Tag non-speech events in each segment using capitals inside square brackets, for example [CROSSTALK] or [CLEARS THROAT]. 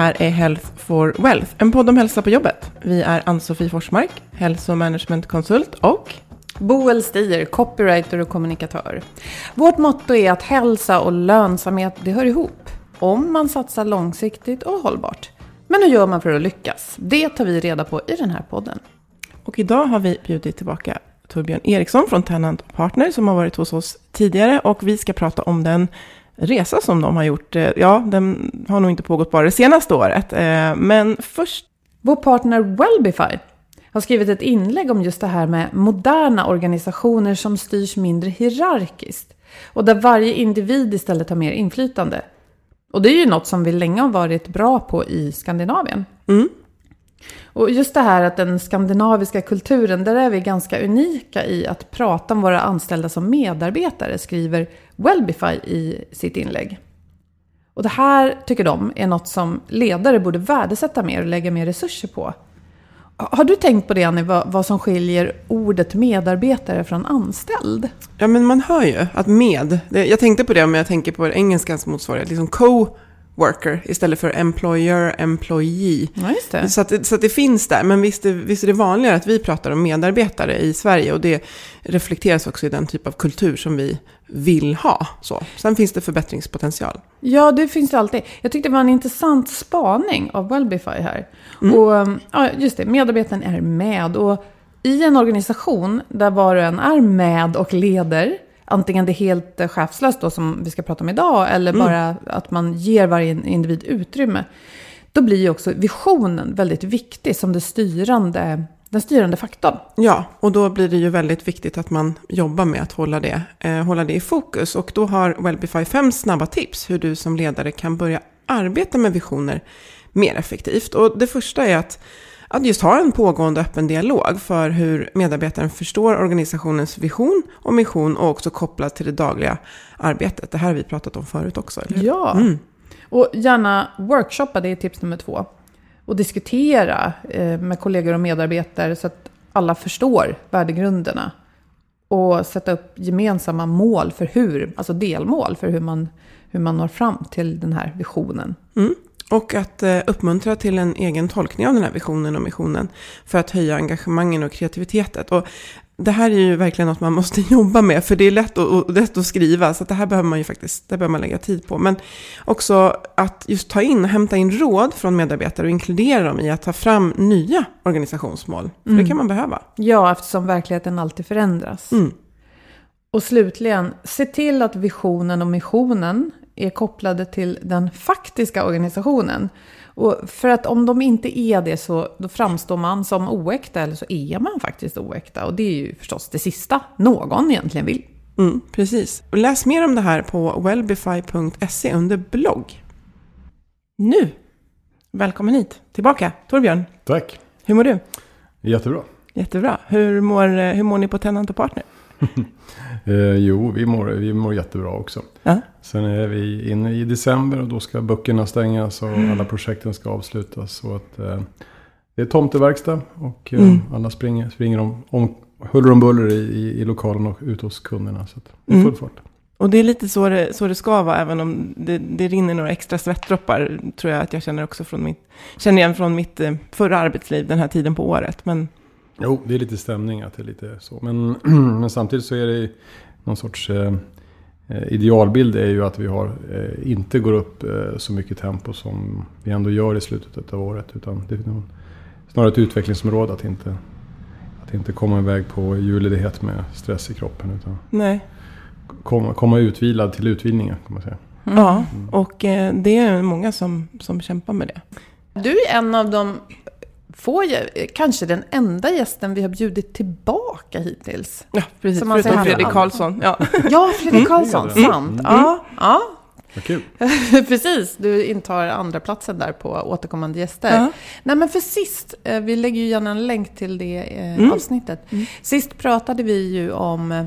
Här är Health for Wealth, en podd om hälsa på jobbet. Vi är Ann-Sofie Forsmark, hälsomanagementkonsult och Boel Stier, copywriter och kommunikatör. Vårt motto är att hälsa och lönsamhet, det hör ihop. Om man satsar långsiktigt och hållbart. Men hur gör man för att lyckas? Det tar vi reda på i den här podden. Och idag har vi bjudit tillbaka Torbjörn Eriksson från Tenant Partner som har varit hos oss tidigare och vi ska prata om den resa som de har gjort. Eh, Ja, den har nog inte pågått bara det senaste året. Eh, Men först, Vår partner Wellbify har skrivit ett inlägg om just det här med moderna organisationer som styrs mindre hierarkiskt. Och där varje individ istället har mer inflytande. Och det är ju något som vi länge har varit bra på i Skandinavien. Och just det här att den skandinaviska kulturen, där är vi ganska unika i att prata om våra anställda som medarbetare, skriver Wellbify i sitt inlägg. Och det här, tycker de, är något som ledare borde värdesätta mer och lägga mer resurser på. Har du tänkt på det, Annie, vad, som skiljer ordet medarbetare från anställd? ja men man hör ju att med, jag tänkte på det men jag tänker på engelskans motsvarighet, liksom co, co-worker istället för employer, employee. Ja. Så att, det- så att det finns där, men visst är, visst är det vanligare att vi pratar om medarbetare i Sverige och det reflekteras också i den typ av kultur som vi vill ha. Så. Sen finns det förbättringspotential. Ja, det finns det alltid. Jag tyckte det var en intressant spaning av Wellbify här. Och um, ja, just det, medarbetaren är med. Och i en organisation där var och en är med och leder, antingen det är helt eh, chefslöst då som vi ska prata om idag, eller bara att man ger varje individ utrymme. Då blir ju också visionen väldigt viktig som det styrande, den styrande faktorn. Ja, och då blir det ju väldigt viktigt att man jobbar med att hålla det, eh, hålla det i fokus. Och då har Wellbify fem snabba tips hur du som ledare kan börja arbeta med visioner mer effektivt. Och det första är att, att just ha en pågående öppen dialog för hur medarbetaren förstår organisationens vision och mission och också kopplat till det dagliga arbetet. Det här har vi pratat om förut också, eller hur? Ja. Och gärna workshoppa, det är tips nummer två. Och diskutera eh, med kollegor och medarbetare så att alla förstår värdegrunderna. Och sätta upp gemensamma mål för hur, alltså delmål för hur man, hur man når fram till den här visionen. Mm. Och att eh, uppmuntra till en egen tolkning av den här visionen och missionen för att höja engagemangen och kreativiteten. Och det här är ju verkligen något man måste [LAUGHS] jobba med, för det är lätt att, lätt att skriva, så att det här behöver man ju faktiskt det behöver man lägga tid på. Men också att just ta in, hämta in råd från medarbetare och inkludera dem i att ta fram nya organisationsmål. För Mm. det kan man behöva. Ja, eftersom verkligheten alltid förändras. Mm. Och slutligen, se till att visionen och missionen är kopplade till den faktiska organisationen. Och för att om de inte är det så då framstår man som oäkta eller så är man faktiskt oäkta. Och det är ju förstås det sista någon egentligen vill. Mm, precis. Och läs mer om det här på wellbify.se under blogg. Nu, välkommen hit, tillbaka, Torbjörn. Tack. Hur mår du? Jättebra. Jättebra. Hur mår, hur mår ni på Tenant och Partner? [LAUGHS] Eh, jo, vi mår, vi mår jättebra också. Ja. Sen är vi inne i december och då ska böckerna stängas och alla projekten ska avslutas. Så att, eh, det är tomteverkstad och eh, Mm. alla springer, springer om, om huller om buller i, i, i lokalen och ute hos kunderna. Så det är Mm. full fart. Och det är lite så det, så det ska vara, även om det, det rinner några extra svettdroppar, tror jag att jag känner också från mitt, känner igen från mitt eh, förra arbetsliv, den här tiden på året. Men Jo, det är lite stämning att det är lite så. Men, [CLEARS THROAT] men samtidigt så är det någon sorts eh, eh, idealbild är ju att vi har, eh, inte går upp eh, så mycket tempo som vi ändå gör i slutet av året. Utan det är snarare ett utvecklingsområde att inte, att inte komma iväg på julledighet med stress i kroppen. Utan nej, komma, komma utvilad till utvilningen kan man säga. ja, och eh, det är många som, som kämpar med det. Du är en av de få, kanske den enda gästen vi har bjudit tillbaka hittills. Ja, precis. Som man Förutom säger Fredrik. Karlsson. Ja. Ja, Fredrik Karlsson, det är det. sant. Ja, ja. Vad kul! [LAUGHS] Precis, du intar andra platsen där på återkommande gäster. Ja. Nej men för sist, eh, vi lägger ju gärna en länk till det eh, Mm. avsnittet. Sist pratade vi ju om eh,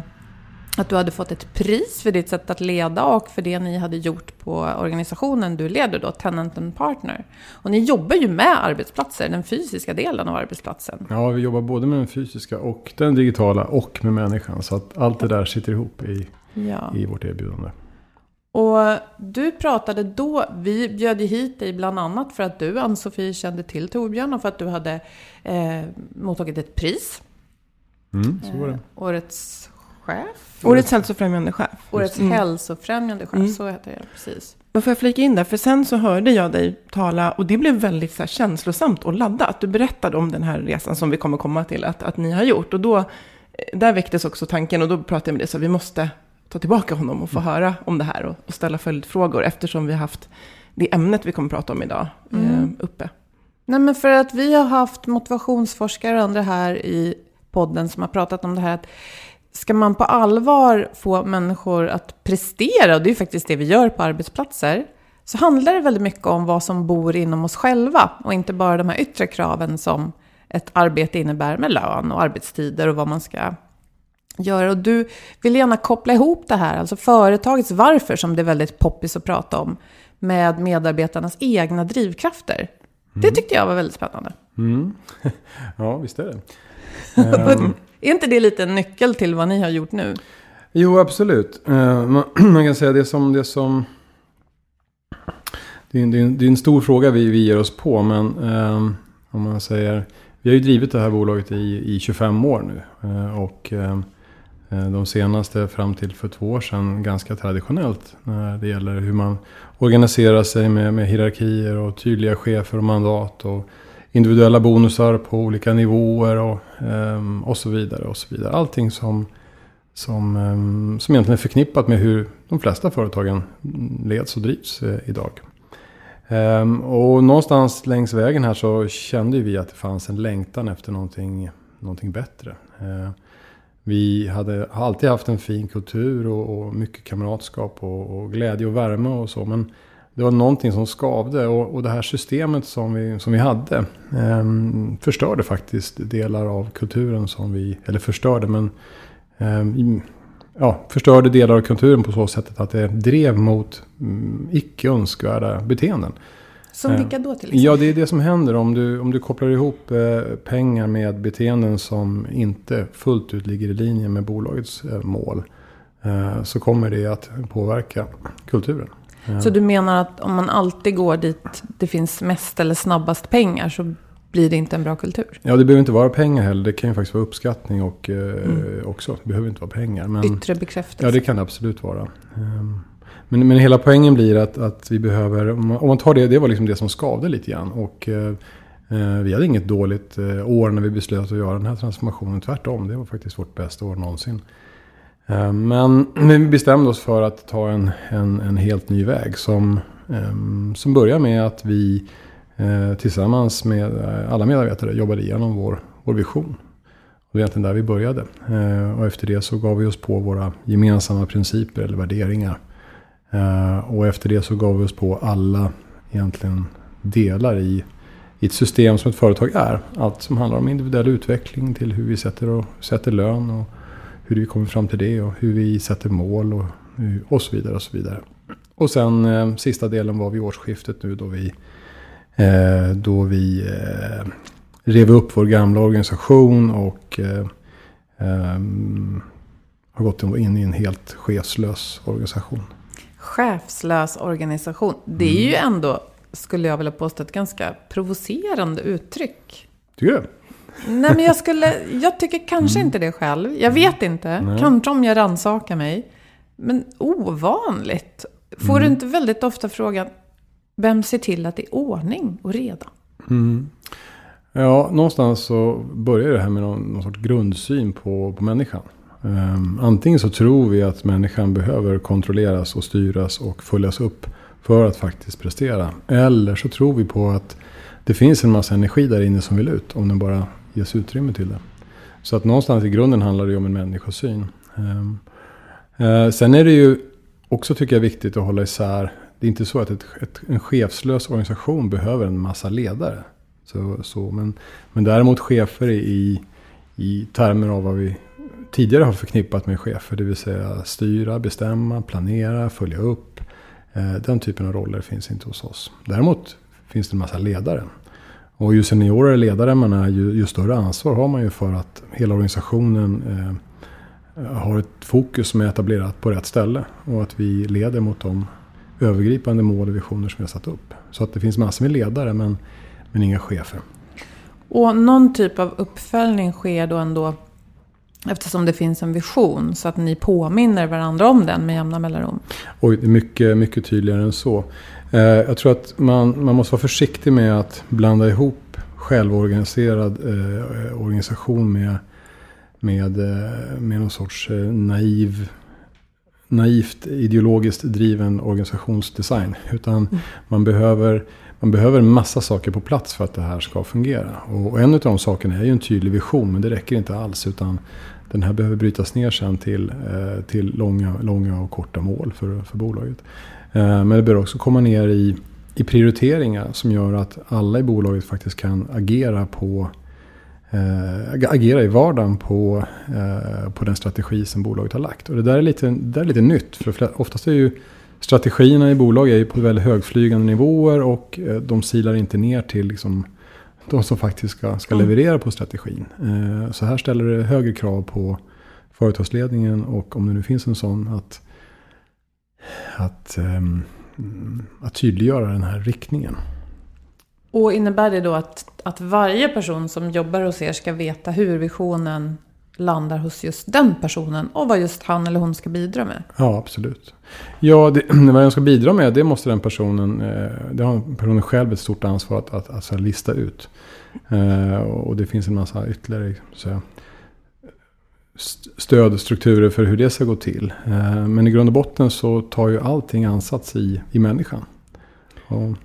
att du hade fått ett pris för ditt sätt att leda och för det ni hade gjort på organisationen du leder då, Tenant and Partner. Och ni jobbar ju med arbetsplatser, den fysiska delen av arbetsplatsen. Ja, vi jobbar både med den fysiska och den digitala och med människan. Så att allt det där sitter ihop i, Ja. i vårt erbjudande. Och du pratade då, vi bjöd hit dig bland annat för att du, Ann-Sofie, kände till Torbjörn och för att du hade eh, mottagit ett pris. Mm, så var det. Eh, årets chef? Årets hälsofrämjande chef. Årets Mm. hälsofrämjande chef, Mm. så heter det precis. Men får jag flika in där? För sen så hörde jag dig tala och det blev väldigt så här, känslosamt och laddat. Du berättade om den här resan som vi kommer komma till att, att ni har gjort. Och då, eh, där väcktes också tanken och då pratade jag med dig så vi måste ta tillbaka honom och få höra om det här och, och ställa följdfrågor eftersom vi har haft det ämnet vi kommer prata om idag eh, uppe. Nej men för att vi har haft motivationsforskare och andra här i podden som har pratat om det här att ska man på allvar få människor att prestera, och det är ju faktiskt det vi gör på arbetsplatser, så handlar det väldigt mycket om vad som bor inom oss själva och inte bara de här yttre kraven som ett arbete innebär med lön och arbetstider och vad man ska göra. Och du vill gärna koppla ihop det här, alltså företagets varför som det är väldigt poppis att prata om, med medarbetarnas egna drivkrafter. Det tyckte jag var väldigt spännande. Mm. [LAUGHS] ja, visst är det. [LAUGHS] Ehm, är inte det lite en nyckel till vad ni har gjort nu? jo, absolut. Eh, [CLEARS THROAT] man, kan säga det som... Det, som det, är, en- det, är en, stor fråga vi, vi ger oss på, men ehm, om man säger... Vi har ju drivit det här bolaget i, i 25 år nu. Eh, och ehm, eh, de senaste fram till för två år sedan ganska traditionellt när det gäller hur man organiserar sig med, med hierarkier och tydliga chefer och mandat. och individuella bonusar på olika nivåer och, ehm, och så vidare. och så vidare. Allting som, som, ehm, som egentligen är förknippat med hur de flesta företagen leds och drivs eh, idag. Ehm, och någonstans längs vägen här så kände vi att det fanns en längtan efter någonting, någonting bättre. Eh, vi hade har alltid haft en fin kultur och, och mycket kamratskap och, och glädje och värme och så. Men det var någonting som skavde och, och det här systemet som vi, som vi hade ehm, förstörde faktiskt delar av kulturen som vi, eller förstörde men ehm, i- ja, förstörde delar av kulturen på så sättet att det drev mot mm, icke önskvärda beteenden. Som Eh, vilka då till exempel? Ja, det är det som händer om du, om du kopplar ihop eh, pengar med beteenden som inte fullt ut ligger i linje med bolagets eh, mål. Eh, så kommer det att påverka kulturen. Eh, Så du menar att om man alltid går dit det finns mest eller snabbast pengar så blir det inte en bra kultur. Ja, det behöver inte vara pengar heller. Det kan ju faktiskt vara uppskattning och, eh, mm. också. Det behöver inte vara pengar. Men, Yttre bekräftelse. Ja, det kan det absolut vara. Um, men, men hela poängen blir att, att vi behöver, om man tar det, det var liksom det som skavde lite grann. Och eh, eh, vi hade inget dåligt år när vi beslöt att göra den här transformationen. Tvärtom, det var faktiskt vårt bästa år någonsin. Eh, men vi bestämde oss för att ta en, en, en helt ny väg som, ehm, som börjar med att vi eh, tillsammans med eh, alla medarbetare jobbade igenom vår, vår vision. Det var egentligen där vi började. Och efter det så gav vi oss på våra gemensamma principer eller värderingar. Och efter det så gav vi oss på alla egentligen delar i, i ett system som ett företag är. Allt som handlar om individuell utveckling till hur vi sätter, och, sätter lön och hur vi kommer fram till det och hur vi sätter mål och, och så vidare. Och så vidare. Och sen eh, sista delen var vid årsskiftet nu då vi, eh, då vi eh, rev upp vår gamla organisation och eh, ehm, har gått in i en helt chefslös organisation. Chefslös organisation. Det är ju mm. ändå, skulle jag vilja påstå, ett ganska provocerande uttryck. Tycker du? Nej, men jag skulle... Jag tycker kanske mm. inte det själv. Jag mm. vet inte. Nej. Kanske om jag rannsakar mig. Men ovanligt. Får mm. du inte väldigt ofta frågan, vem ser till att det är ordning och reda? Mm. Ja, någonstans så börjar det här med någon, någon sorts grundsyn på, på människan. Um, antingen så tror vi att människan behöver kontrolleras och styras och följas upp för att faktiskt prestera. Eller så tror vi på att det finns en massa energi där inne som vill ut om den bara ges utrymme till det. Så att någonstans i grunden handlar det ju om en människosyn. Ehm, eh, sen är det ju också tycker jag viktigt att hålla isär. Det är inte så att ett, ett, en chefslös organisation behöver en massa ledare. Så, så, men, men däremot chefer i, i termer av vad vi tidigare har förknippat med chefer. Det vill säga styra, bestämma, planera, följa upp. Eh, den typen av roller finns inte hos oss. Däremot finns det en massa ledare. Och ju seniorare ledare man är, ju, ju, större ansvar har man ju för att hela organisationen eh, har ett fokus som är etablerat på rätt ställe. Och att vi leder mot de övergripande mål och visioner som vi har satt upp. Så att det finns massor med ledare men, men inga chefer. Och någon typ av uppföljning sker då ändå Eftersom det finns en vision så att ni påminner varandra om den med jämna mellanrum. Oj, det är mycket, mycket tydligare än så. Eh, jag tror att man, man måste vara försiktig med att blanda ihop självorganiserad eh, organisation med, med, eh, med någon sorts eh, naiv, naivt ideologiskt driven organisationsdesign. Utan mm. man, behöver, man behöver en massa saker på plats för att det här ska fungera. Och, en av de sakerna är ju en tydlig vision, men det räcker inte alls. Utan den här behöver brytas ner sen till, eh, till långa, långa och korta mål för, för bolaget. Eh, men det bör också komma ner i, i prioriteringar som gör att alla i bolaget faktiskt kan agera på äh, agera i vardagen på, äh, på den strategi som bolaget har lagt. Och det där är lite, det där är lite nytt. För oftast är ju strategierna i bolag är på väldigt högflygande nivåer och äh, de silar inte ner till liksom, de som faktiskt ska, ska mm. leverera på strategin. så här ställer det högre krav på företagsledningen och om det nu finns en sån att att, um, att tydliggöra den här riktningen. Och innebär det då att, att varje person som jobbar hos er ska veta hur visionen landar hos just den personen och vad just han eller hon ska bidra med? Ja, absolut. Ja, det, [CLEARS THROAT] vad den ska bidra med det måste den personen, eh, det har personen själv ett stort ansvar att, att, att, att lista ut. Eh, och det finns en massa ytterligare så stödstrukturer för hur det ska gå till. Eh, men i grund och botten så tar ju allting ansats i, i människan. Och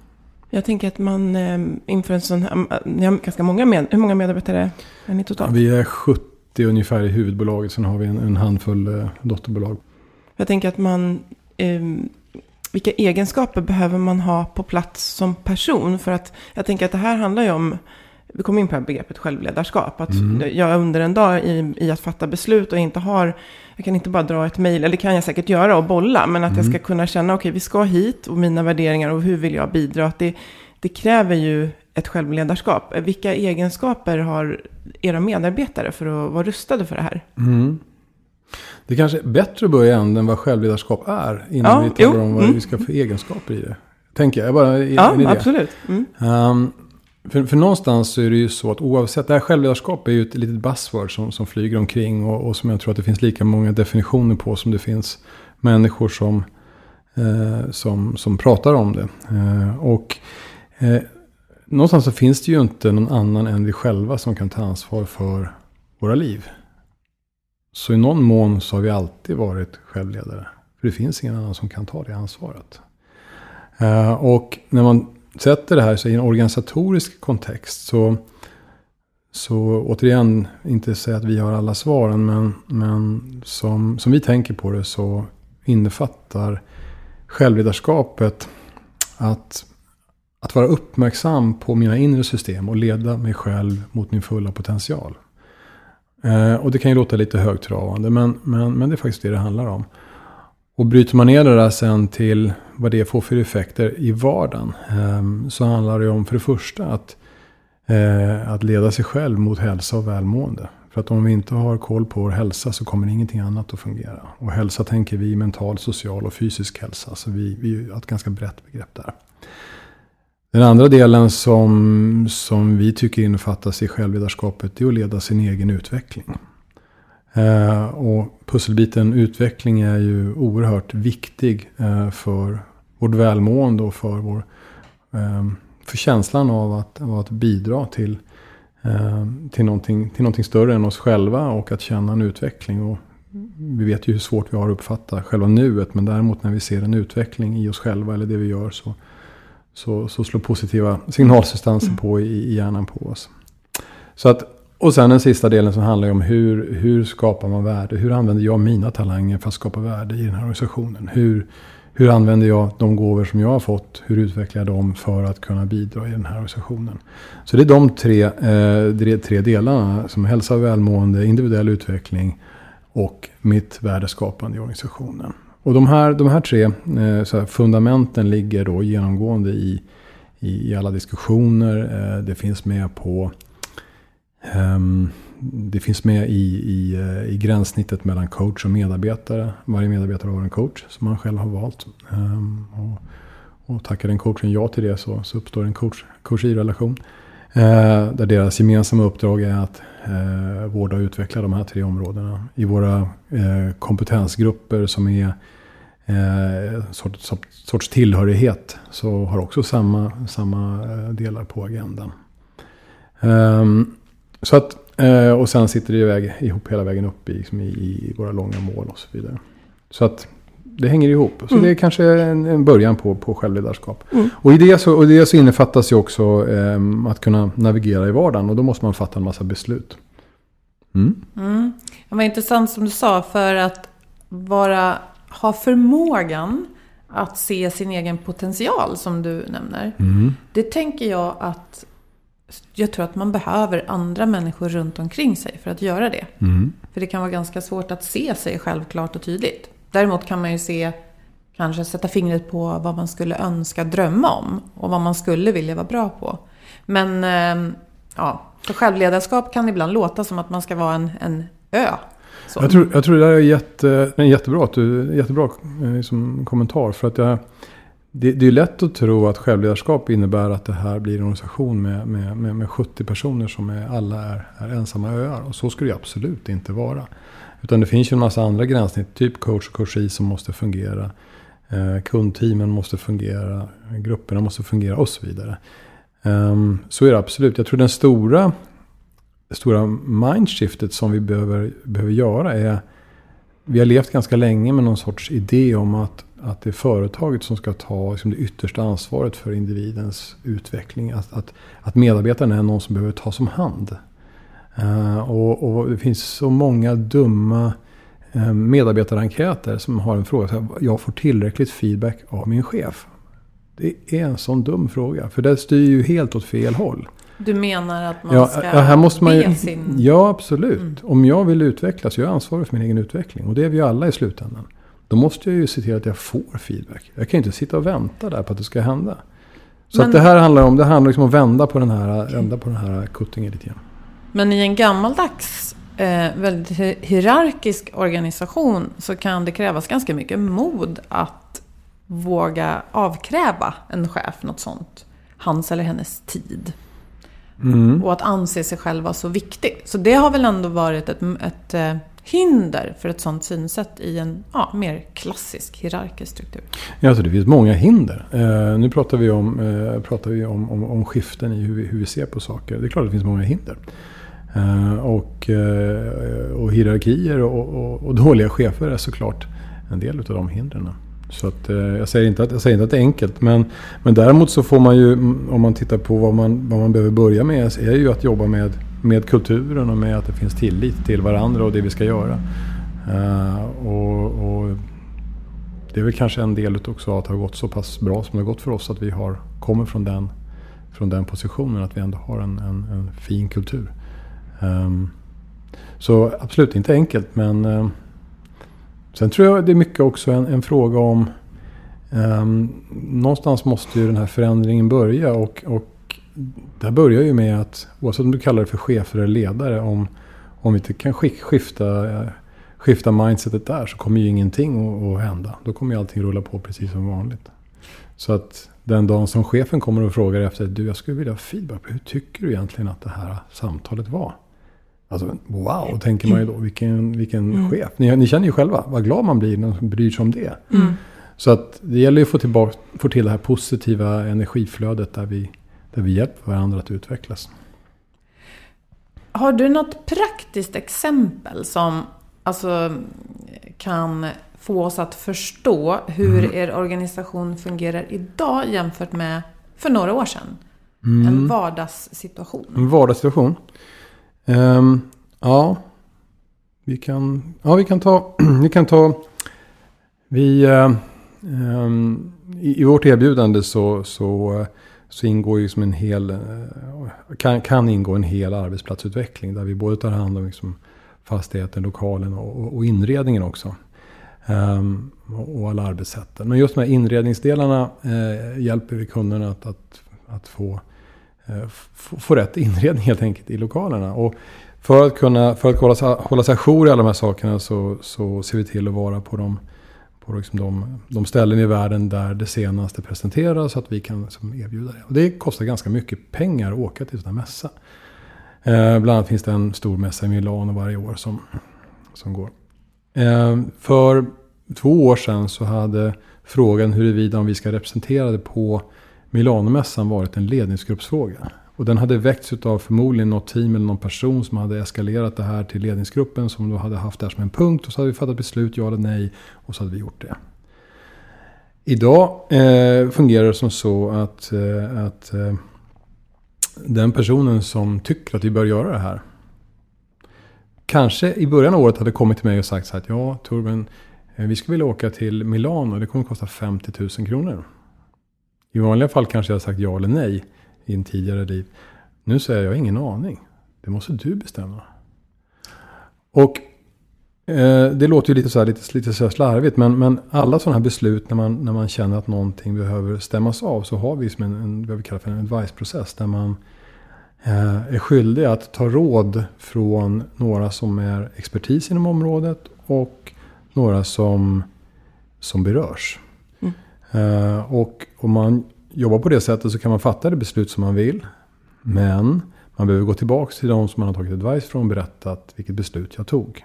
jag tänker att man eh, inför en sån här, ni har ganska många med, hur många medarbetare är ni totalt? Vi är 70 ungefär i huvudbolaget, sen har vi en, en handfull eh, dotterbolag. Jag tänker att man, eh, vilka egenskaper behöver man ha på plats som person? För att jag tänker att det här handlar ju om vi kom in på begreppet självledarskap. Att mm. jag under en dag i, i, att fatta beslut och inte har, jag kan inte bara dra ett mejl, eller det kan jag säkert göra och bolla, men att mm. jag ska kunna känna, okej okay, vi ska hit och mina värderingar och hur vill jag bidra. Att det, det kräver ju ett självledarskap. Vilka egenskaper har era medarbetare för att vara rustade för det här? Mm. Det kanske är bättre att börja än vad självledarskap är. Innan ja, vi talar jo. om vad mm. vi ska få egenskaper i det. Tänker jag. Bara, ja, absolut. Um, för, för någonstans så är det ju så att oavsett, det här självledarskap är ju ett litet buzzword som, som flyger omkring och, och som jag tror att det finns lika många definitioner på som det finns människor som, eh, som, som pratar om det. Eh, och eh, någonstans så finns det ju inte någon annan än vi själva som kan ta ansvar för våra liv. Så i någon mån så har vi alltid varit självledare. För det finns ingen annan som kan ta det ansvaret. Eh, och när man sätter det här så i en organisatorisk kontext så, så återigen, inte säga att vi har alla svaren, men, men som, som vi tänker på det så innefattar självledarskapet att, att vara uppmärksam på mina inre system och leda mig själv mot min fulla potential. Eh, och det kan ju låta lite högtravande, men, men, men det är faktiskt det det handlar om. Och bryter man ner det där sen till vad det får för effekter i vardagen. Eh, så handlar det om för det första att, eh, att leda sig själv mot hälsa och välmående. För att om vi inte har koll på vår hälsa så kommer ingenting annat att fungera. Och hälsa tänker vi mental, social och fysisk hälsa. Så vi, vi har ett ganska brett begrepp där. Den andra delen som, som vi tycker innefattas i självledarskapet är att leda sin egen utveckling. Eh, och pusselbiten utveckling är ju oerhört viktig eh, för vårt välmående och för, vår, eh, för känslan av att, av att bidra till, eh, till, någonting, till någonting större än oss själva och att känna en utveckling. Och vi vet ju hur svårt vi har att uppfatta själva nuet men däremot när vi ser en utveckling i oss själva eller det vi gör så, så, så slår positiva signalsubstanser på i, i hjärnan på oss. Så att, och sen den sista delen som handlar om hur, hur skapar man värde? Hur använder jag mina talanger för att skapa värde i den här organisationen? Hur, hur använder jag de gåvor som jag har fått? Hur utvecklar jag dem för att kunna bidra i den här organisationen? Så det är de tre, eh, de tre delarna som hälsa och välmående, individuell utveckling och mitt värdeskapande i organisationen. Och de här, de här tre eh, så här, fundamenten ligger då genomgående i, i, i alla diskussioner. Eh, det finns med på um, det finns med i, i, eh, i gränssnittet mellan coach och medarbetare. Varje medarbetare har en coach som man själv har valt. Um, och, och tackar den coachen ja till det så, så uppstår en coach, coach-relation. Uh, där deras gemensamma uppdrag är att uh, vårda och utveckla de här tre områdena. I våra uh, kompetensgrupper som är eh, sorts, sorts tillhörighet så har också samma, samma eh, delar på agendan. Um, så att, eh, och sen sitter det iväg, ihop hela vägen upp i, liksom i, i, våra långa mål och så vidare. Så att det hänger ihop. Så mm. det är kanske en, en början på, på självledarskap. Mm. Och i det så, och det så innefattas ju också eh, att kunna navigera i vardagen. Och då måste man fatta en massa beslut. Mm. Mm. Det var intressant som du sa. För att vara, ha förmågan att se sin egen potential som du nämner. Mm. Det tänker jag att jag tror att man behöver andra människor runt omkring sig för att göra det. Mm. För det kan vara ganska svårt att se sig självklart och tydligt. Däremot kan man ju se, kanske sätta fingret på vad man skulle önska drömma om och vad man skulle vilja vara bra på. Men ehm, ja, för självledarskap kan ibland låta som att man ska vara en, en ö. Jag tror, jag tror det där är jätte, jättebra, att du, jättebra eh, liksom, kommentar. För att jag, det, det är lätt att tro att självledarskap innebär att det här blir en organisation med, med, med, med 70 personer som är, alla är, är ensamma öar. Och så ska det absolut inte vara. Utan det finns ju en massa andra gränssnitt, typ coach och coachi som måste fungera. Eh, kundteamen måste fungera, grupperna måste fungera och så vidare. Um, så är det absolut. Jag tror den stora, det stora mindshiftet som vi behöver, behöver göra är vi har levt ganska länge med någon sorts idé om att, att det är företaget som ska ta liksom, det yttersta ansvaret för individens utveckling. Att, att, att medarbetaren är någon som behöver tas om hand. Uh, och, och, det finns så många dumma uh, medarbetarenkäter som har en fråga. Så här, jag får tillräckligt feedback av min chef. Det är en sån dum fråga. För det styr ju helt åt fel håll. Du menar att man ja, ska här måste man ju, sin... Ja, absolut. Mm. Om jag vill utvecklas, jag är ansvarig för min egen utveckling. Och det är vi alla i slutändan. Då måste jag ju se till att jag får feedback. Jag kan ju inte sitta och vänta där på att det ska hända. Så Men, att det här handlar om, det handlar liksom om att vända på den här, vända på den här kuttingen lite grann. Men i en gammaldags, eh, väldigt hierarkisk organisation så kan det krävas ganska mycket mod att våga avkräva en chef något sånt. Hans eller hennes tid. Mm. Och att anse sig själv vara så viktig. Så det har väl ändå varit ett, ett eh, hinder för ett sånt synsätt i en ja, mer klassisk hierarkisk struktur. Ja, alltså det finns många hinder. Eh, nu pratar vi, om, eh, pratar vi om, om, om skiften i hur vi, hur vi ser på saker. Det är klart att det finns många hinder. Eh, och, eh, och hierarkier och, och, och dåliga chefer är såklart en del av de hindren. Så att, eh, jag, säger inte att, jag säger inte att det är enkelt. Men, men däremot så får man ju, om man tittar på vad man, vad man behöver börja med, är ju att jobba med, med kulturen och med att det finns tillit till varandra och det vi ska göra. Uh, och, och, det är väl kanske en del också att det har gått så pass bra som det har gått för oss att vi har, kommer från den, från den positionen. Att vi ändå har en, en, en fin kultur. Um, så absolut inte enkelt men uh, Sen tror jag det är mycket också en, en fråga om... Um, någonstans måste ju den här förändringen börja. Och, och det börjar ju med att, oavsett om du kallar det för chefer eller ledare, om, om vi inte kan skifta, eh, skifta mindsetet där så kommer ju ingenting att, att hända. Då kommer ju allting rulla på precis som vanligt. Så att den dagen som chefen kommer och frågar efter, du jag skulle vilja ha feedback hur tycker du egentligen att det här samtalet var? Alltså wow, tänker man ju då. Vilken, vilken mm. chef. Ni, ni, känner ju själva vad glad man blir när man bryr sig om det. Mm. Så att det gäller ju att få, tillbaka, få till det här positiva energiflödet där vi, där vi hjälper varandra att utvecklas. Har du något praktiskt exempel som alltså, kan få oss att förstå hur mm. er organisation fungerar idag jämfört med för några år sedan? Mm. En vardagssituation. En vardagssituation. Um, ja, vi kan, ja, vi kan ta... [CLEARS THROAT] vi kan ta vi, uh, um, i, i, vårt erbjudande så, så, så ingår ju som en hel... Uh, kan, kan ingå en hel arbetsplatsutveckling. Där vi både tar hand om liksom fastigheten, lokalen och, och inredningen också. Um, och alla arbetssätten. Men just de här inredningsdelarna uh, hjälper vi kunderna att, att, att få Eh, få rätt inredning helt enkelt i lokalerna. Och för att kunna för att hålla, sig, hålla sig ajour i alla de här sakerna så, så ser vi till att vara på de, på liksom de, de ställen i världen där det senaste presenteras så att vi kan liksom erbjuda det. Och det kostar ganska mycket pengar att åka till sådana mässa. Eh, bland annat finns det en stor mässa i Milano varje år som, som går. Eh, för två år sedan så hade frågan huruvida om vi ska representera det på Milanomässan varit en ledningsgruppsfråga. Och den hade väckts av förmodligen något team eller någon person som hade eskalerat det här till ledningsgruppen som då hade haft det här som en punkt. Och så hade vi fattat beslut, ja eller nej. Och så hade vi gjort det. Idag eh, fungerar det som så att, eh, att eh, den personen som tycker att vi bör göra det här. Kanske i början av året hade kommit till mig och sagt så här att ja Torben, eh, vi skulle vilja åka till Milano. Det kommer att kosta 50 000 kronor. I vanliga fall kanske jag har sagt ja eller nej i en tidigare liv. Nu säger jag, jag har ingen aning. Det måste du bestämma. Och eh, det låter ju lite så här, lite, lite så här slarvigt. Men, men alla sådana här beslut när man, när man känner att någonting behöver stämmas av. Så har vi som en, en vad vi kallar för en advice-process. Där man eh, är skyldig att ta råd från några som är expertis inom området. Och några som, som berörs. Eh, och om man jobbar på det sättet så kan man fatta det beslut som man vill. Men man behöver gå tillbaka till de som man har tagit advice från och berättat vilket beslut jag tog.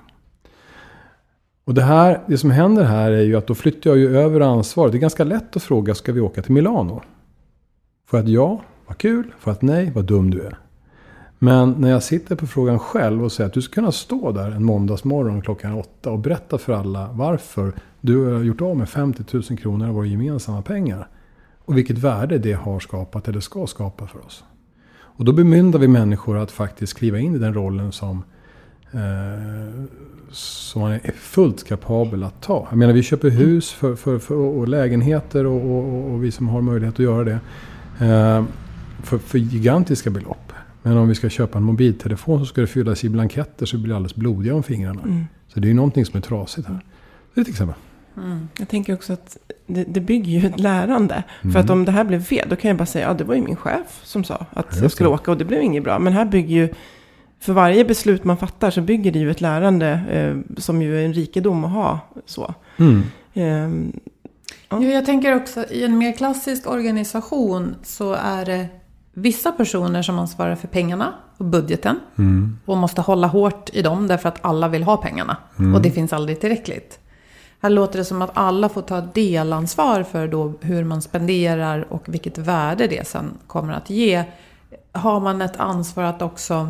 Och det, här, det som händer här är ju att då flyttar jag ju över ansvaret. Det är ganska lätt att fråga, ska vi åka till Milano? För att ja, vad kul. För att nej, vad dum du är. Men när jag sitter på frågan själv och säger att du ska kunna stå där en måndagsmorgon klockan åtta och berätta för alla varför du har gjort av med 50 000 kronor av våra gemensamma pengar. Och vilket värde det har skapat eller ska skapa för oss. Och då bemyndar vi människor att faktiskt kliva in i den rollen som, eh, som man är fullt kapabel att ta. Jag menar vi köper hus för, för, för och lägenheter och, och, och, vi som har möjlighet att göra det. Eh, för, för gigantiska belopp. Men om vi ska köpa en mobiltelefon så ska det fyllas i blanketter så det blir alldeles blodiga om fingrarna. Mm. Så det är ju någonting som är trasigt här. Det är ett exempel. Mm. Jag tänker också att det, det bygger ju ett lärande. Mm. För att om det här blev fel, då kan jag bara säga, ja det var ju min chef som sa att jag skulle åka och det blev inget bra. Men här bygger ju, för varje beslut man fattar så bygger det ju ett lärande eh, som ju är en rikedom att ha. Så. Mm. Eh, ja. Jag tänker också, i en mer klassisk organisation så är det vissa personer som ansvarar för pengarna och budgeten. Och måste hålla hårt i dem därför att alla vill ha pengarna. Och det finns aldrig tillräckligt. Här låter det som att alla får ta delansvar för då hur man spenderar och vilket värde det sen kommer att ge. Har man ett ansvar att också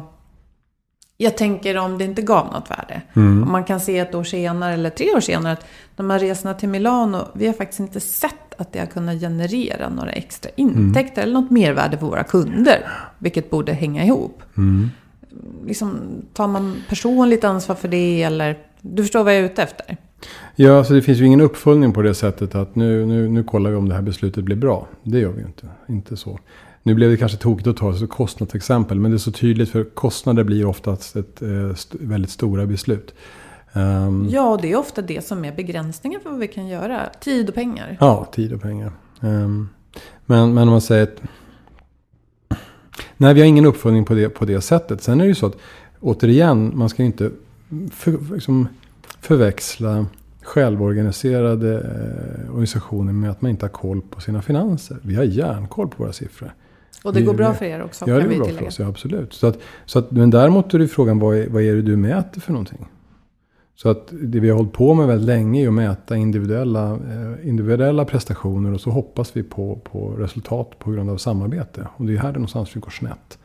jag tänker om det inte gav något värde. Om man kan se ett år senare eller tre år senare att de här resorna till Milano, vi har faktiskt inte sett att det har kunnat generera några extra intäkter eller något mervärde för våra kunder. Vilket borde hänga ihop. Liksom, tar man personligt ansvar för det eller? Du förstår vad jag är ute efter? Ja, alltså det finns ju ingen uppföljning på det sättet att nu, nu, nu kollar vi om det här beslutet blir bra. Det gör vi ju inte. Inte så. Nu blev det kanske tokigt att ta ett kostnadsexempel. Men det är så tydligt för kostnader blir oftast ett eh, st- väldigt stora beslut. Ehm, Ja, det är ofta det som är begränsningen för vad vi kan göra. Tid och pengar. Ja, tid och pengar. Ehm, men, men om man säger att... Nej, vi har ingen uppföljning på det, på det sättet. Sen är det ju så att, återigen, man ska inte för, liksom, förväxla självorganiserade eh, organisationer med att man inte har koll på sina finanser. Vi har järnkoll på våra siffror. Och det Vi- går bra för er också, Ja, det vi bra för tillägga. oss. Ja, absolut. Så att, så att, men däremot är det frågan, vad är, vad är det du mäter för någonting? Så att det vi har hållit på med väldigt länge är att mäta individuella, eh, individuella prestationer och så hoppas vi på, på resultat på grund av samarbete. Och det är här det någonstans vi går snett.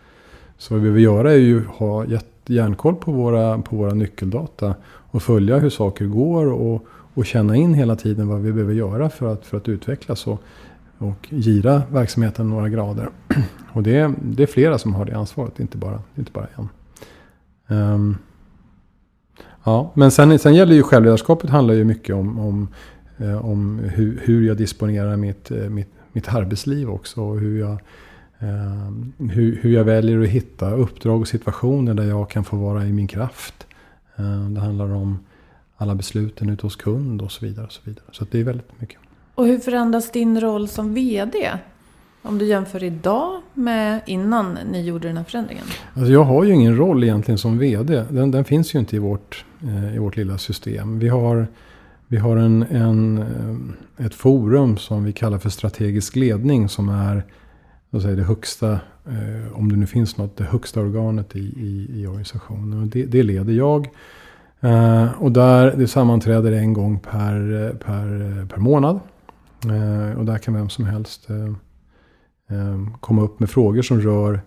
Så vad vi behöver göra är ju ha järnkoll på våra, på våra nyckeldata och följa hur saker går och, och känna in hela tiden vad vi behöver göra för att, för att utvecklas och, och gira verksamheten några grader. [CLEARS THROAT] Och det, är- det är flera som har det ansvaret, inte bara, inte bara en. Um, ja, men sen, sen gäller ju självledarskapet handlar ju mycket om, om, eh, om hur, hur jag disponerar mitt, eh, mitt, mitt arbetsliv också. Och hur jag, ehm, um, hur, hur jag väljer att hitta uppdrag och situationer där jag kan få vara i min kraft. Um, det handlar om alla besluten ute hos kund och så vidare. Och så vidare. så att det är väldigt mycket. Och hur förändras din roll som VD? Om du jämför idag med innan ni gjorde den här förändringen. Alltså jag har ju ingen roll egentligen som vd. Den, den finns ju inte i vårt, eh, i vårt lilla system. Vi har, vi har en, en, eh, ett forum som vi kallar för strategisk ledning. Som är vad säger, det högsta, eh, om det nu finns något, det högsta organet i, i, i organisationen. Och det, det leder jag. Och där, det sammanträder en gång per, per, per månad. Eh, och där kan vem som helst eh, eh, komma upp med frågor som rör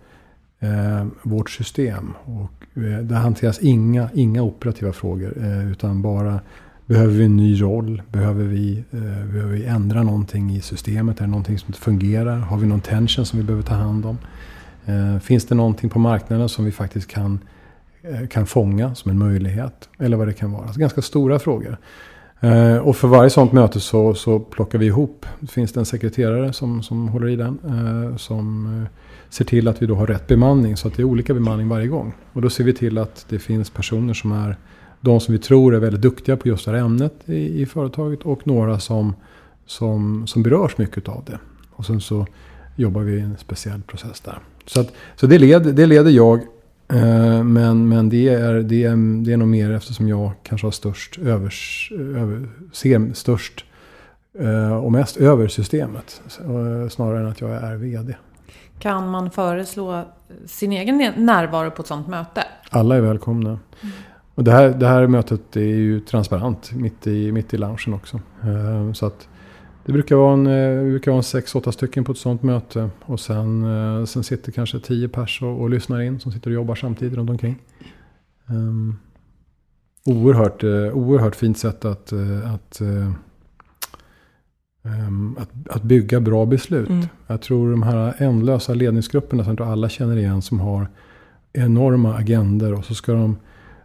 vårt system. Och, där hanteras inga, inga operativa frågor. Utan bara behöver vi en ny roll? Behöver vi, behöver vi ändra någonting i systemet? Är det någonting som inte fungerar? Har vi någon tension som vi behöver ta hand om? Finns det någonting på marknaden som vi faktiskt kan, kan fånga som en möjlighet? Eller vad det kan vara. Alltså ganska stora frågor. Eh, och för varje sådant möte så, så plockar vi ihop. Det finns det en sekreterare som, som håller i den. Eh, som eh, ser till att vi då har rätt bemanning. Så att det är olika bemanning varje gång. Och då ser vi till att det finns personer som är de som vi tror är väldigt duktiga på just det här ämnet i, i företaget. Och några som, som, som berörs mycket av det. Och sen så jobbar vi i en speciell process där. Så, att, så det, led, det leder jag. Eh, men men det, är, det, är, det är nog mer eftersom jag kanske har störst övers, över, ser störst eh, och mest över systemet. eh, Snarare än att jag är vd. Kan man föreslå sin egen närvaro på ett sådant möte? Alla är välkomna. Och det här, det här mötet är ju transparent mitt i, mitt i loungen också. Så att det brukar vara en, eh, det brukar vara en sex, åtta stycken på ett sånt möte. Och sen, eh, sen sitter kanske tio pers och, och lyssnar in som sitter och jobbar samtidigt runt omkring. Um, oerhört, eh, oerhört fint sätt att, att, ehm, att, att bygga bra beslut. Mm. Jag tror de här ändlösa ledningsgrupperna som jag tror alla känner igen som har enorma agender och så ska de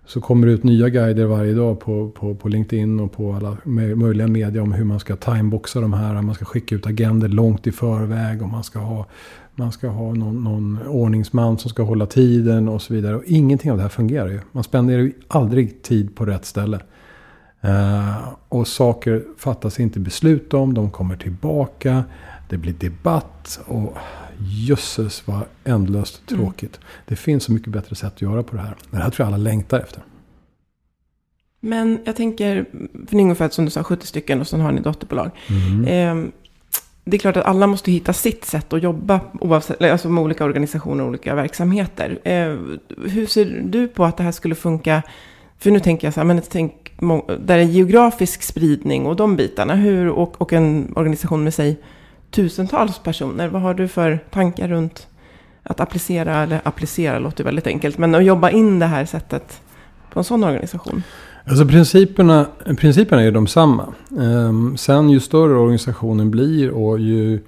så kommer det ut nya guider varje dag på, på, på LinkedIn och på alla möjliga media om hur man ska timeboxa de här. Man ska skicka ut agender långt i förväg och man ska ha, man ska ha någon, någon ordningsman som ska hålla tiden och så vidare. Och ingenting av det här fungerar ju. Man spenderar ju aldrig tid på rätt ställe. Uh, och saker fattas inte beslut om, de kommer tillbaka. Det blir debatt och jösses vad ändlöst tråkigt. Det finns så mycket bättre sätt att göra på det här. Det här tror jag alla längtar efter. Men jag tänker, för ni är ungefär som du sa 70 stycken och sen har ni dotterbolag. Mm. Eh, det är klart att alla måste hitta sitt sätt att jobba oavsett, alltså med olika organisationer och olika verksamheter. Eh, hur ser du på att det här skulle funka? För nu tänker jag så här, men tänk, där är geografisk spridning och de bitarna. Hur, och, och en organisation med sig tusentals personer. Vad har du för tankar runt att applicera, eller applicera låter väldigt enkelt, men att jobba in det här sättet på en sån organisation? Alltså principerna, principerna är de samma. Ehm, sen ju större organisationen blir och ju,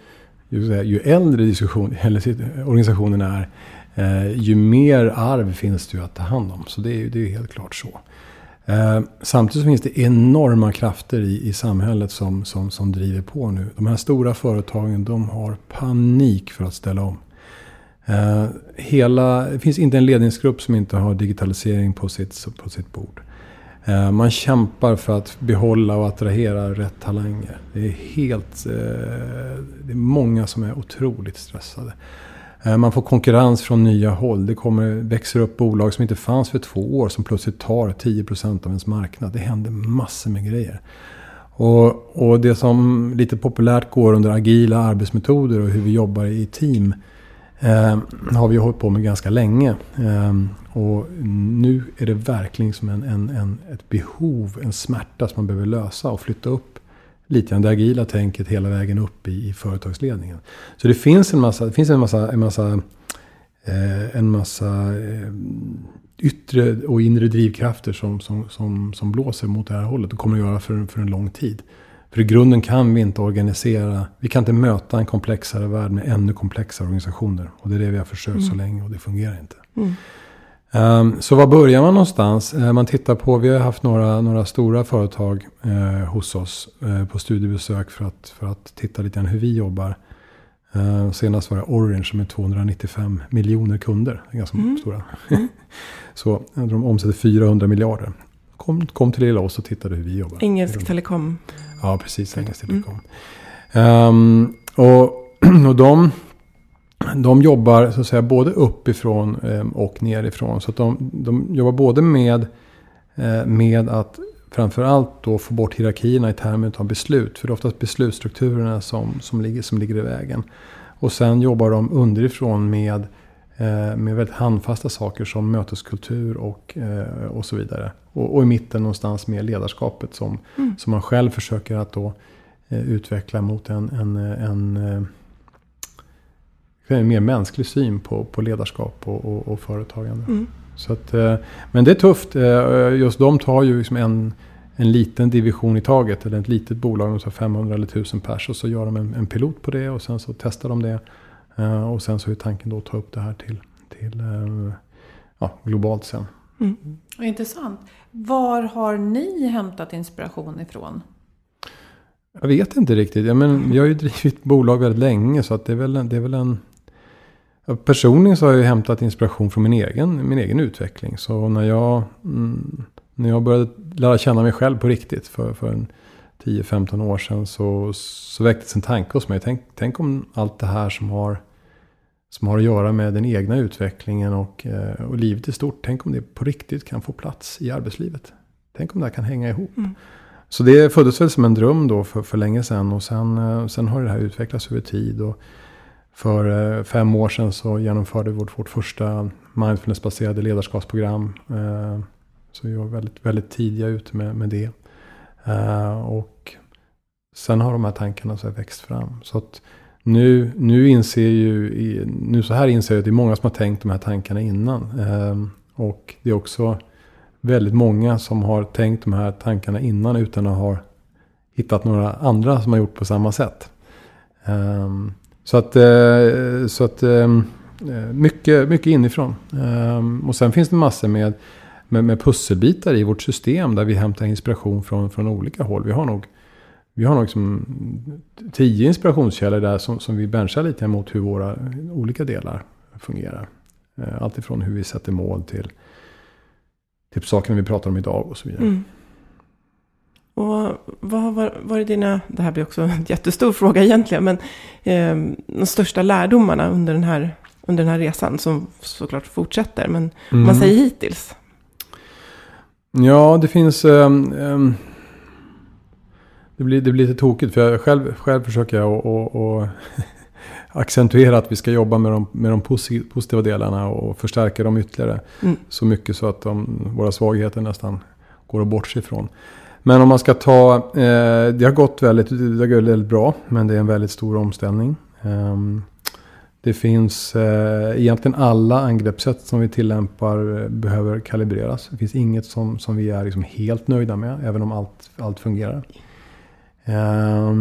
ju, ju äldre diskussion, [LAUGHS] eller organisationen är, eh, ju mer arv finns det ju att ta hand om. Så det är, ju helt klart så. Uh, samtidigt finns det enorma krafter i, i samhället som, som, som driver på nu. De här stora företagen de har panik för att ställa om. Eh, hela, det finns inte en ledningsgrupp som inte har digitalisering på sitt, på sitt bord. Eh, man kämpar för att behålla och attrahera rätt talanger. Det är helt... Eh, det är många som är otroligt stressade. Eh, man får konkurrens från nya håll. Det kommer, växer upp bolag som inte fanns för två år som plötsligt tar 10% av ens marknad. Det händer massor med grejer. Och, och det som lite populärt går under agila arbetsmetoder och hur vi jobbar i team eh, har vi hållit på med ganska länge. Eh, och nu är det verkligen som en, en, en, ett behov, en smärta som man behöver lösa och flytta upp lite grann det agila tänket hela vägen upp i, i företagsledningen. Så det finns en massa, det finns en massa, en massa, eh, en massa eh, yttre och inre drivkrafter som, som, som, som blåser mot det här hållet och kommer att göra för, för en lång tid. För i grunden kan vi inte organisera, vi kan inte möta en komplexare värld med ännu komplexare organisationer. Och det är det vi har försökt mm. så länge och det fungerar inte. Mm. Um, så var börjar man någonstans? Uh, man tittar på, vi har haft några, några stora företag uh, hos oss uh, på studiebesök för att, för att titta lite grann hur vi jobbar. senast var det Orange med 295 miljoner kunder. Är ganska mm. stora. Mm. [LAUGHS] så de omsätter 400 miljarder. Kom, kom till lilla oss och tittade hur vi jobbar. Engelsk Telekom. Ja, precis. Engelsk Telekom. Um, och, [CLEARS THROAT] och de de jobbar så att säga både uppifrån eh, och nerifrån. Så att de, de jobbar både med, eh, med att framförallt då få bort hierarkierna i termer av beslut. För det är oftast beslutsstrukturerna som, som, ligger, som ligger i vägen. Och sen jobbar de underifrån med, eh, med väldigt handfasta saker som möteskultur och, och så vidare. Och, och i mitten någonstans med ledarskapet som, mm. som man själv försöker att då utveckla mot en, en, en en mer mänsklig syn på, på ledarskap och, och, och företagande. Mm. Så att, eh, men det är tufft. Eh, just de tar ju liksom en, en liten division i taget. Eller ett litet bolag, de 500 eller 1000 pers. Och så gör de en, en, pilot på det och sen så testar de det. Eh, och sen så är tanken då att ta upp det här till, till ja, globalt sen. Mm. Intressant. Var har ni hämtat inspiration ifrån? Jag vet inte riktigt. Ja, men jag har ju drivit bolag väldigt länge så att det är väl, det är väl en Personligen så har jag hämtat inspiration från min egen, min egen utveckling. Så när jag, mm, när jag började lära känna mig själv på riktigt för, för 10-15 år sedan så, så väcktes en tanke hos mig. Tänk, tänk om allt det här som har, som har att göra med den egna utvecklingen och, eh, och livet i stort. Tänk om det på riktigt kan få plats i arbetslivet. Tänk om det här kan hänga ihop. Mm. Så det föddes väl som en dröm då för, för länge sedan. Och sen, eh, sen har det här utvecklats över tid. Och, för eh, fem år sedan så genomförde vi vårt, vårt första mindfulnessbaserade ledarskapsprogram. Eh, så vi var väldigt, väldigt tidiga ute med, med det. Eh, och sen har de här tankarna så växt fram. Så att nu, nu inser ju, nu så här inser jag att det är många som har tänkt de här tankarna innan. Och det är också väldigt många som har tänkt de här tankarna innan utan att ha hittat några andra som har gjort på samma sätt. Så att, eh, så att ehm, eh, mycket, mycket inifrån. Ehm, och sen finns det massor med, med, med pusselbitar i vårt system där vi hämtar inspiration från, från olika håll. Vi har nog, vi har nog liksom tio inspirationskällor där som, som vi benchar lite mot hur våra olika delar fungerar. Eh, Alltifrån hur vi sätter mål till, till sakerna vi pratar om idag och så vidare. Mm. Och vad har varit dina, det här blir också en [LAUGHS] jättestor fråga egentligen, men eh, de största lärdomarna under den, här, under den här resan som såklart fortsätter, men mm. man säger hittills? Ja, det finns... Um, um, det, blir, det blir lite tokigt för jag själv, själv försöker jag att [LAUGHS] accentuera att vi ska jobba med de, med de positiva delarna och förstärka dem ytterligare. Mm. Så mycket så att de, våra svagheter nästan går att bortse ifrån. Men om man ska ta, eh, det har gått väldigt, det har gått väldigt bra, men det är en väldigt stor omställning. Eh, det finns eh, egentligen alla angreppssätt som vi tillämpar eh, behöver kalibreras. Det finns inget som, som vi är liksom helt nöjda med, även om allt, allt fungerar. Eh,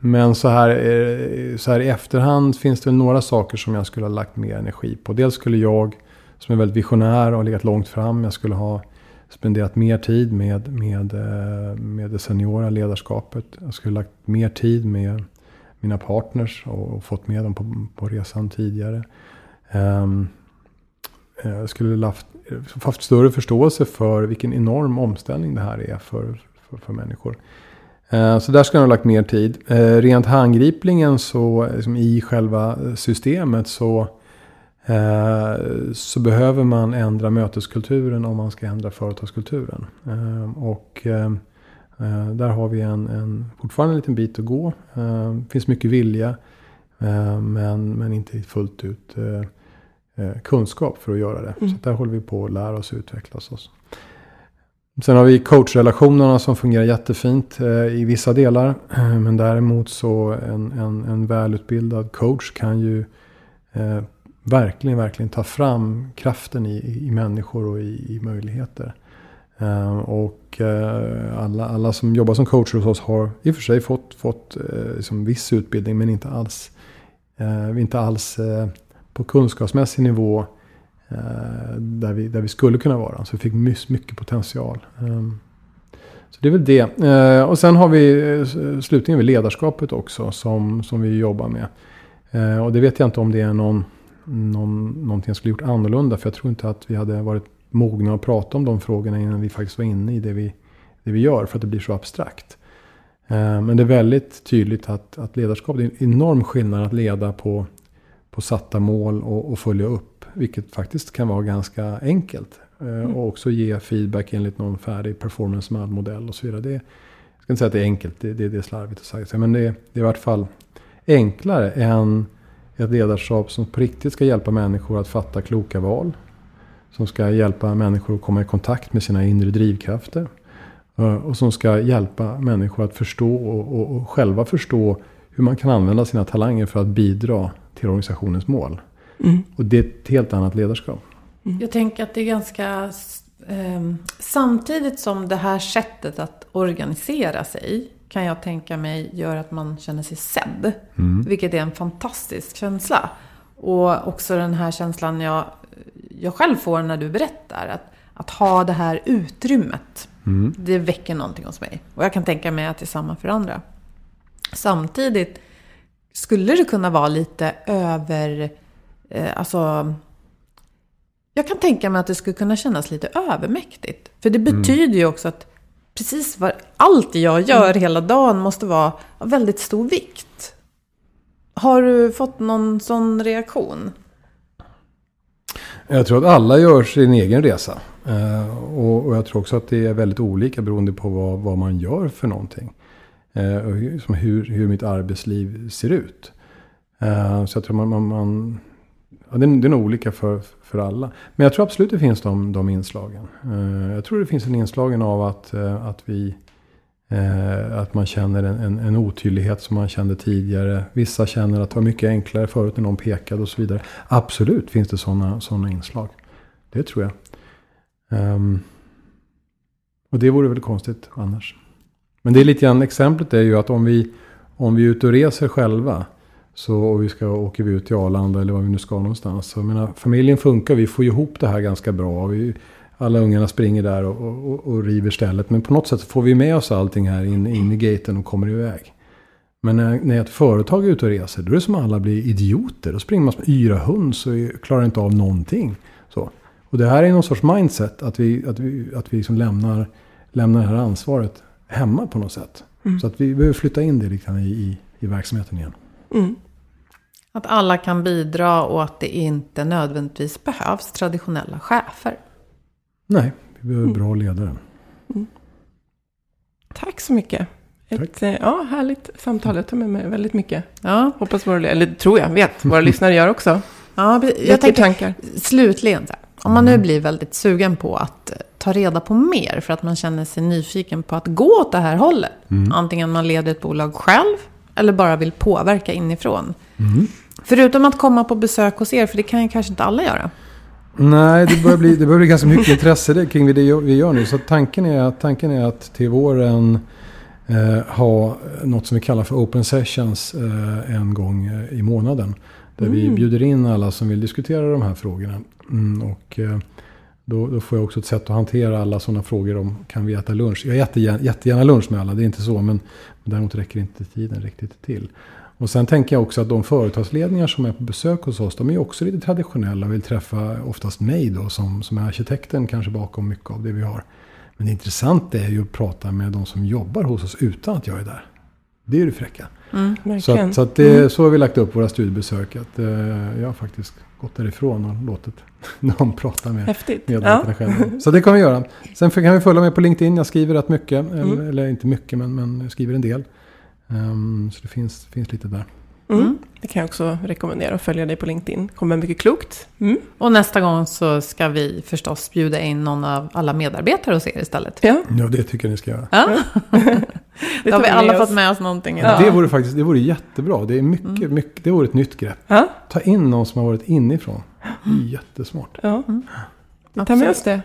men så här, eh, så här i efterhand finns det några saker som jag skulle ha lagt mer energi på. Dels skulle jag, som är väldigt visionär och har legat långt fram, jag skulle ha spenderat mer tid med, med, eh, med det seniora ledarskapet. Jag skulle lagt mer tid med mina partners och, och fått med dem på, på resan tidigare. Um, jag skulle haft, haft större förståelse för vilken enorm omställning det här är för, för, för människor. Eh, så där skulle jag ha lagt mer tid. Rent handgripligen så liksom i själva systemet så, så behöver man ändra möteskulturen om man ska ändra företagskulturen. och Eh, där har vi en, en, fortfarande en liten bit att gå. Eh, det finns mycket vilja. Eh, men, men inte fullt ut kunskap för att göra det. Mm. Så där håller vi på att lära oss och utvecklas oss. Sen har vi coachrelationerna som fungerar jättefint i vissa delar. Men däremot så en, en, en välutbildad coach kan ju eh, verkligen, verkligen ta fram kraften i, i människor och i, i möjligheter. Uh, och uh, alla, alla som jobbar som coacher hos oss har i och för sig fått, fått uh, liksom viss utbildning men inte alls, inte alls på kunskapsmässig nivå där, vi, där vi skulle kunna vara. Så vi fick mycket potential. Um, så det är väl det. och sen har vi slutligen ledarskapet också som, som vi jobbar med. och det vet jag inte om det är någon, någon, någonting jag skulle gjort annorlunda. För jag tror inte att vi hade varit mogna att prata om de frågorna innan vi faktiskt var inne i det vi, det vi gör. För att det blir så abstrakt. Eh, men det är väldigt tydligt att, att ledarskap, det är en enorm skillnad att leda på, på satta mål och, och följa upp. Vilket faktiskt kan vara ganska enkelt. Eh, mm. Och också ge feedback enligt någon färdig performance modell och så vidare. Det, jag ska inte säga att det är enkelt, det, det, det är slarvigt att säga. Men det, det är i vart fall enklare än ett ledarskap som på riktigt ska hjälpa människor att fatta kloka val. Som ska hjälpa människor att komma i kontakt med sina inre drivkrafter. Eh, och som ska hjälpa människor att förstå och, och, och själva förstå hur man kan använda sina talanger för att bidra till organisationens mål. Mm. Och det är ett helt annat ledarskap. Mm. Jag tänker att det är ganska... Eh, samtidigt som det här sättet att organisera sig kan jag tänka mig gör att man känner sig sedd. Mm. Vilket är en fantastisk känsla. Och också den här känslan jag jag själv får när du berättar. Att, att ha det här utrymmet. Mm. Det väcker någonting hos mig. Och jag kan tänka mig att det är samma för andra. Samtidigt skulle det kunna vara lite över... Eh, alltså... Jag kan tänka mig att det skulle kunna kännas lite övermäktigt. För det mm. betyder mm. ju också att precis vad, allt jag gör mm. hela dagen måste vara av väldigt stor vikt. Har du fått någon sån reaktion? Jag tror att alla gör sin egen resa. Eh, och, och, jag tror också att det är väldigt olika beroende på vad, vad man gör för någonting. Eh, och hur, hur, hur mitt arbetsliv ser ut. Eh, så jag tror man, man, man ja, det, är, det är nog olika för, för alla. Men jag tror absolut det finns de, de inslagen. Eh, jag tror det finns en inslagen av att, eh, att vi Eh, att man känner en, en, en, otydlighet som man kände tidigare. Vissa känner att det var mycket enklare förut när någon pekade och så vidare. Absolut finns det sådana såna inslag. Det tror jag. Um, och det vore väl konstigt annars. Men det är lite grann, exemplet är ju att om vi, om vi är ute och reser själva. Så, och vi ska åka ut till Arlanda eller var vi nu ska någonstans. Så, menar, familjen funkar, vi får ihop det här ganska bra. Vi, alla ungarna springer där och, och, och, river stället. Men på något sätt får vi med oss allting här in, in i gaten och kommer iväg. Men när, när ett företag är ute och reser, då är det som alla blir idioter. Då springer man som yra höns och klarar inte av någonting. Så. Och det här är någon sorts mindset, att vi, att vi, att vi liksom lämnar, lämnar det här ansvaret hemma på något sätt. Mm. Så att vi behöver flytta in det liksom i, i, i verksamheten igen. Mm. Att alla kan bidra och att det inte nödvändigtvis behövs traditionella chefer. Nej, vi behöver mm. bra ledare. Mm. Tack så mycket. Ett eh, ja, härligt samtal. Jag tar med mig väldigt mycket. Ja, Hoppas våra, eller tror jag, vet, våra [LAUGHS] lyssnare gör också. ja jag Mycket tänker tankar. slutligen, så här, om man nu blir väldigt sugen på att eh, ta reda på mer för att man känner sig nyfiken på att gå åt det här hållet. Antingen man leder ett bolag själv eller bara vill påverka inifrån. Förutom att komma på besök hos er, för det kan ju kanske inte alla göra. Nej, det börjar bli, det börjar bli ganska mycket [LAUGHS] intresse kring det vi gör nu. Så tanken är, att- tanken är att till våren eh, ha något som vi kallar för Open Sessions eh, en gång eh, i månaden. Där vi bjuder in alla som vill diskutera de här frågorna. Mm, och eh, då, då får jag också ett sätt att hantera alla sådana frågor om kan vi äta lunch. Jag äter jättegärna, jättegärna lunch med alla, det är inte så. Men däremot räcker inte tiden riktigt till. Och sen tänker jag också att de företagsledningar som är på besök hos oss, de är också lite traditionella och vill träffa oftast mig då som, som är arkitekten kanske bakom mycket av det vi har. Men det intressanta är ju att prata med de som jobbar hos oss utan att jag är där. Det är ju det fräcka. Så, Verkligen. att, så, att det, så har vi lagt upp våra studiebesök. Att, eh, jag faktiskt gått därifrån och låtit [LAUGHS] någon prata med Häftigt. Ja. medarbetarna själva. Så det kan vi göra. Sen kan vi följa med på LinkedIn. Jag skriver rätt mycket. Eller, eller inte mycket, men, men jag skriver en del. Ehm, så det finns, finns lite där. Mm. Det kan jag också rekommendera att följa dig på LinkedIn. kommer mycket klokt. Mm. Och nästa gång så ska vi förstås bjuda in någon av alla medarbetare hos er istället. Ja, Ja, det tycker jag ni ska göra. Ja, det [LAUGHS] då har vi alla fått med oss någonting. Ja. Det vore faktiskt det vore jättebra. Det, är mycket, mycket, det vore ett nytt grepp. Ja, Ta in någon som har varit inifrån. Det är jättesmart. ja. Vi tar med oss det.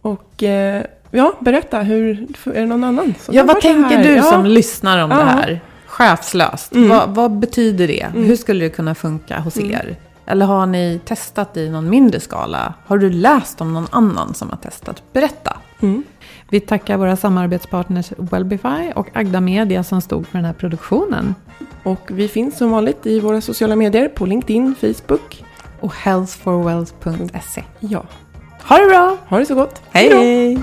Och eh, ja, berätta. Hur, är det någon annan som Ja, vad tänker här? du ja. som lyssnar om Ja. det här? Chefslöst. Mm. Vad, vad betyder det? Hur skulle det kunna funka hos er? Eller har ni testat i någon mindre skala? Har du läst om någon annan som har testat? Berätta. Mm. Vi tackar våra samarbetspartners Wellbify och Agda Media som stod för den här produktionen. Och vi finns som vanligt i våra sociala medier på LinkedIn, Facebook. Och healthforwealth.se. Ja, Ha det bra! ha det så gott. Hej! då.